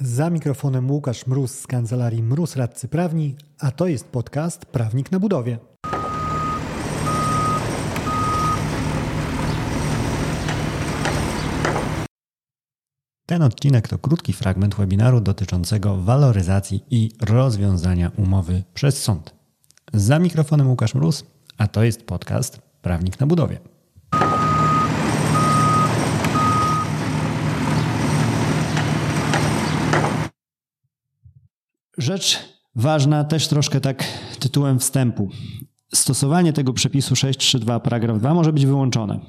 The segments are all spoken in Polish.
Za mikrofonem Łukasz Mróz z kancelarii Mróz Radcy Prawni, a to jest podcast Prawnik na budowie. Ten odcinek to krótki fragment webinaru dotyczącego waloryzacji i rozwiązania umowy przez sąd. Za mikrofonem Łukasz Mróz, a to jest podcast Prawnik na budowie. Rzecz ważna, też troszkę tak tytułem wstępu. Stosowanie tego przepisu 632 paragraf 2 może być wyłączone.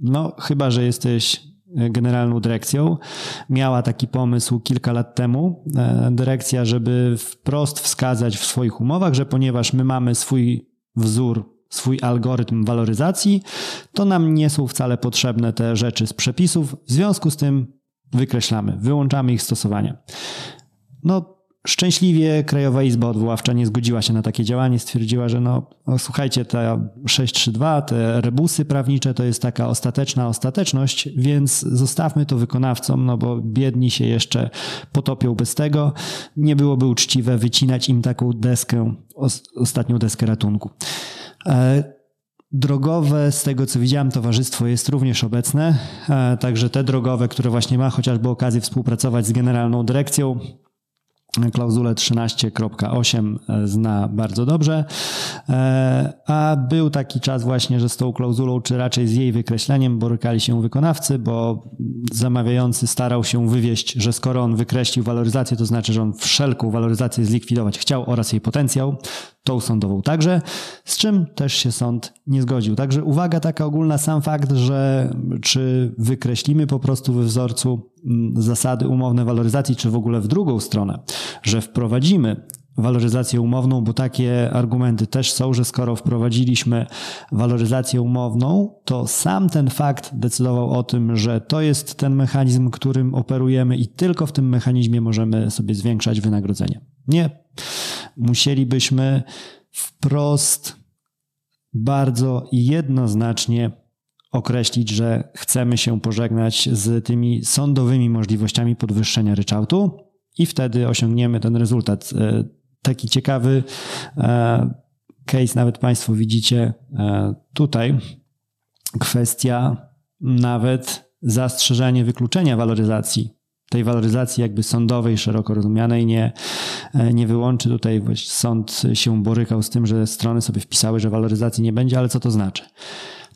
No, chyba że jesteś generalną dyrekcją. Miała taki pomysł kilka lat temu, e, dyrekcja, żeby wprost wskazać w swoich umowach, że ponieważ my mamy swój wzór, swój algorytm waloryzacji, to nam nie są wcale potrzebne te rzeczy z przepisów. W związku z tym wykreślamy, wyłączamy ich stosowanie. No, Szczęśliwie Krajowa Izba Odwoławcza nie zgodziła się na takie działanie, stwierdziła, że no, no słuchajcie, ta 632, te rebusy prawnicze to jest taka ostateczna ostateczność, więc zostawmy to wykonawcom, no bo biedni się jeszcze potopią bez tego. Nie byłoby uczciwe wycinać im taką deskę, ostatnią deskę ratunku. E, drogowe, z tego co widziałem, towarzystwo jest również obecne, e, także te drogowe, które właśnie ma chociażby okazję współpracować z Generalną Dyrekcją, klauzulę 13.8 e, zna bardzo dobrze, e, a był taki czas właśnie, że z tą klauzulą, czy raczej z jej wykreśleniem borykali się wykonawcy, bo zamawiający starał się wywieść, że skoro on wykreślił waloryzację, to znaczy, że on wszelką waloryzację zlikwidować chciał oraz jej potencjał, tą sądową także, z czym też się sąd nie zgodził. Także uwaga taka ogólna, sam fakt, że czy wykreślimy po prostu we wzorcu mm, zasady umowne waloryzacji, czy w ogóle w drugą stronę, że wprowadzimy waloryzację umowną, bo takie argumenty też są, że skoro wprowadziliśmy waloryzację umowną, to sam ten fakt decydował o tym, że to jest ten mechanizm, którym operujemy i tylko w tym mechanizmie możemy sobie zwiększać wynagrodzenie. Nie. Musielibyśmy wprost bardzo jednoznacznie określić, że chcemy się pożegnać z tymi sądowymi możliwościami podwyższenia ryczałtu i wtedy osiągniemy ten rezultat. E, taki ciekawy e, case, nawet Państwo widzicie e, tutaj, kwestia nawet zastrzeżenie wykluczenia waloryzacji tej waloryzacji jakby sądowej, szeroko rozumianej, nie, nie wyłączy. Tutaj sąd się borykał z tym, że strony sobie wpisały, że waloryzacji nie będzie, ale co to znaczy?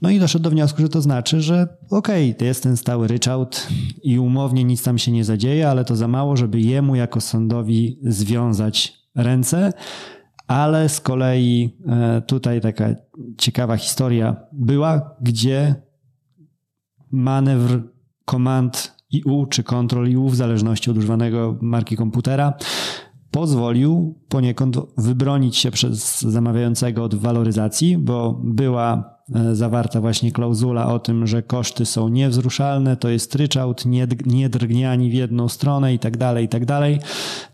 No i doszedł do wniosku, że to znaczy, że okej, okay, to jest ten stały ryczałt i umownie nic tam się nie zadzieje, ale to za mało, żeby jemu jako sądowi związać ręce. Ale z kolei e, tutaj taka ciekawa historia była, gdzie manewr komand IU czy Ctrl IU w zależności od używanego marki komputera pozwolił poniekąd wybronić się przez zamawiającego od waloryzacji, bo była E, zawarta właśnie klauzula o tym, że koszty są niewzruszalne, to jest ryczałt, nie, drgnie w jedną stronę i tak dalej, i tak dalej.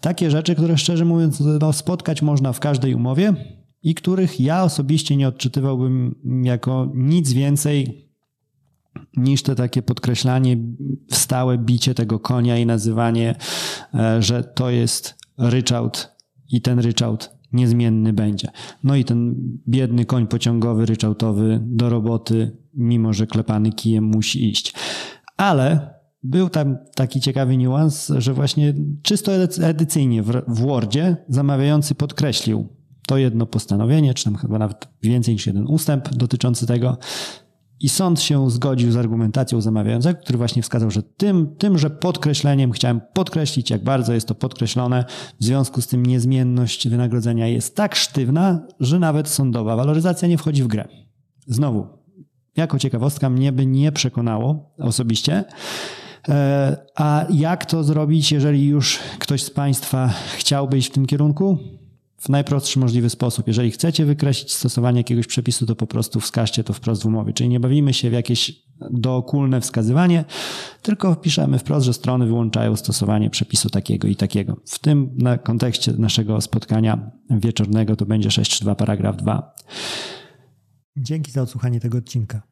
Takie rzeczy, które szczerze mówiąc no, spotkać można w każdej umowie i których ja osobiście nie odczytywałbym jako nic więcej niż to takie podkreślanie, stałe bicie tego konia i nazywanie, e, że to jest ryczałt i ten ryczałt niezmienny będzie. No i ten biedny koń pociągowy, ryczałtowy do roboty, mimo że klepany kijem musi iść. Ale był tam taki ciekawy niuans, że właśnie czysto edycyjnie w, w Wordzie zamawiający podkreślił to jedno postanowienie, czy tam chyba nawet więcej niż jeden ustęp dotyczący tego, i sąd się zgodził z argumentacją zamawiającego, który właśnie wskazał, że tym, tymże podkreśleniem chciałem podkreślić, jak bardzo jest to podkreślone. W związku z tym niezmienność wynagrodzenia jest tak sztywna, że nawet sądowa waloryzacja nie wchodzi w grę. Znowu, jako ciekawostka, mnie by nie przekonało osobiście. E, a jak to zrobić, jeżeli już ktoś z Państwa chciałby iść w tym kierunku? W najprostszy możliwy sposób. Jeżeli chcecie wykreślić stosowanie jakiegoś przepisu, to po prostu wskażcie to wprost w umowie. Czyli nie bawimy się w jakieś dookulne wskazywanie, tylko wpiszemy wprost, że strony wyłączają stosowanie przepisu takiego i takiego. W tym na kontekście naszego spotkania wieczornego to będzie 6.3.2 paragraf 2. Dzięki za odsłuchanie tego odcinka.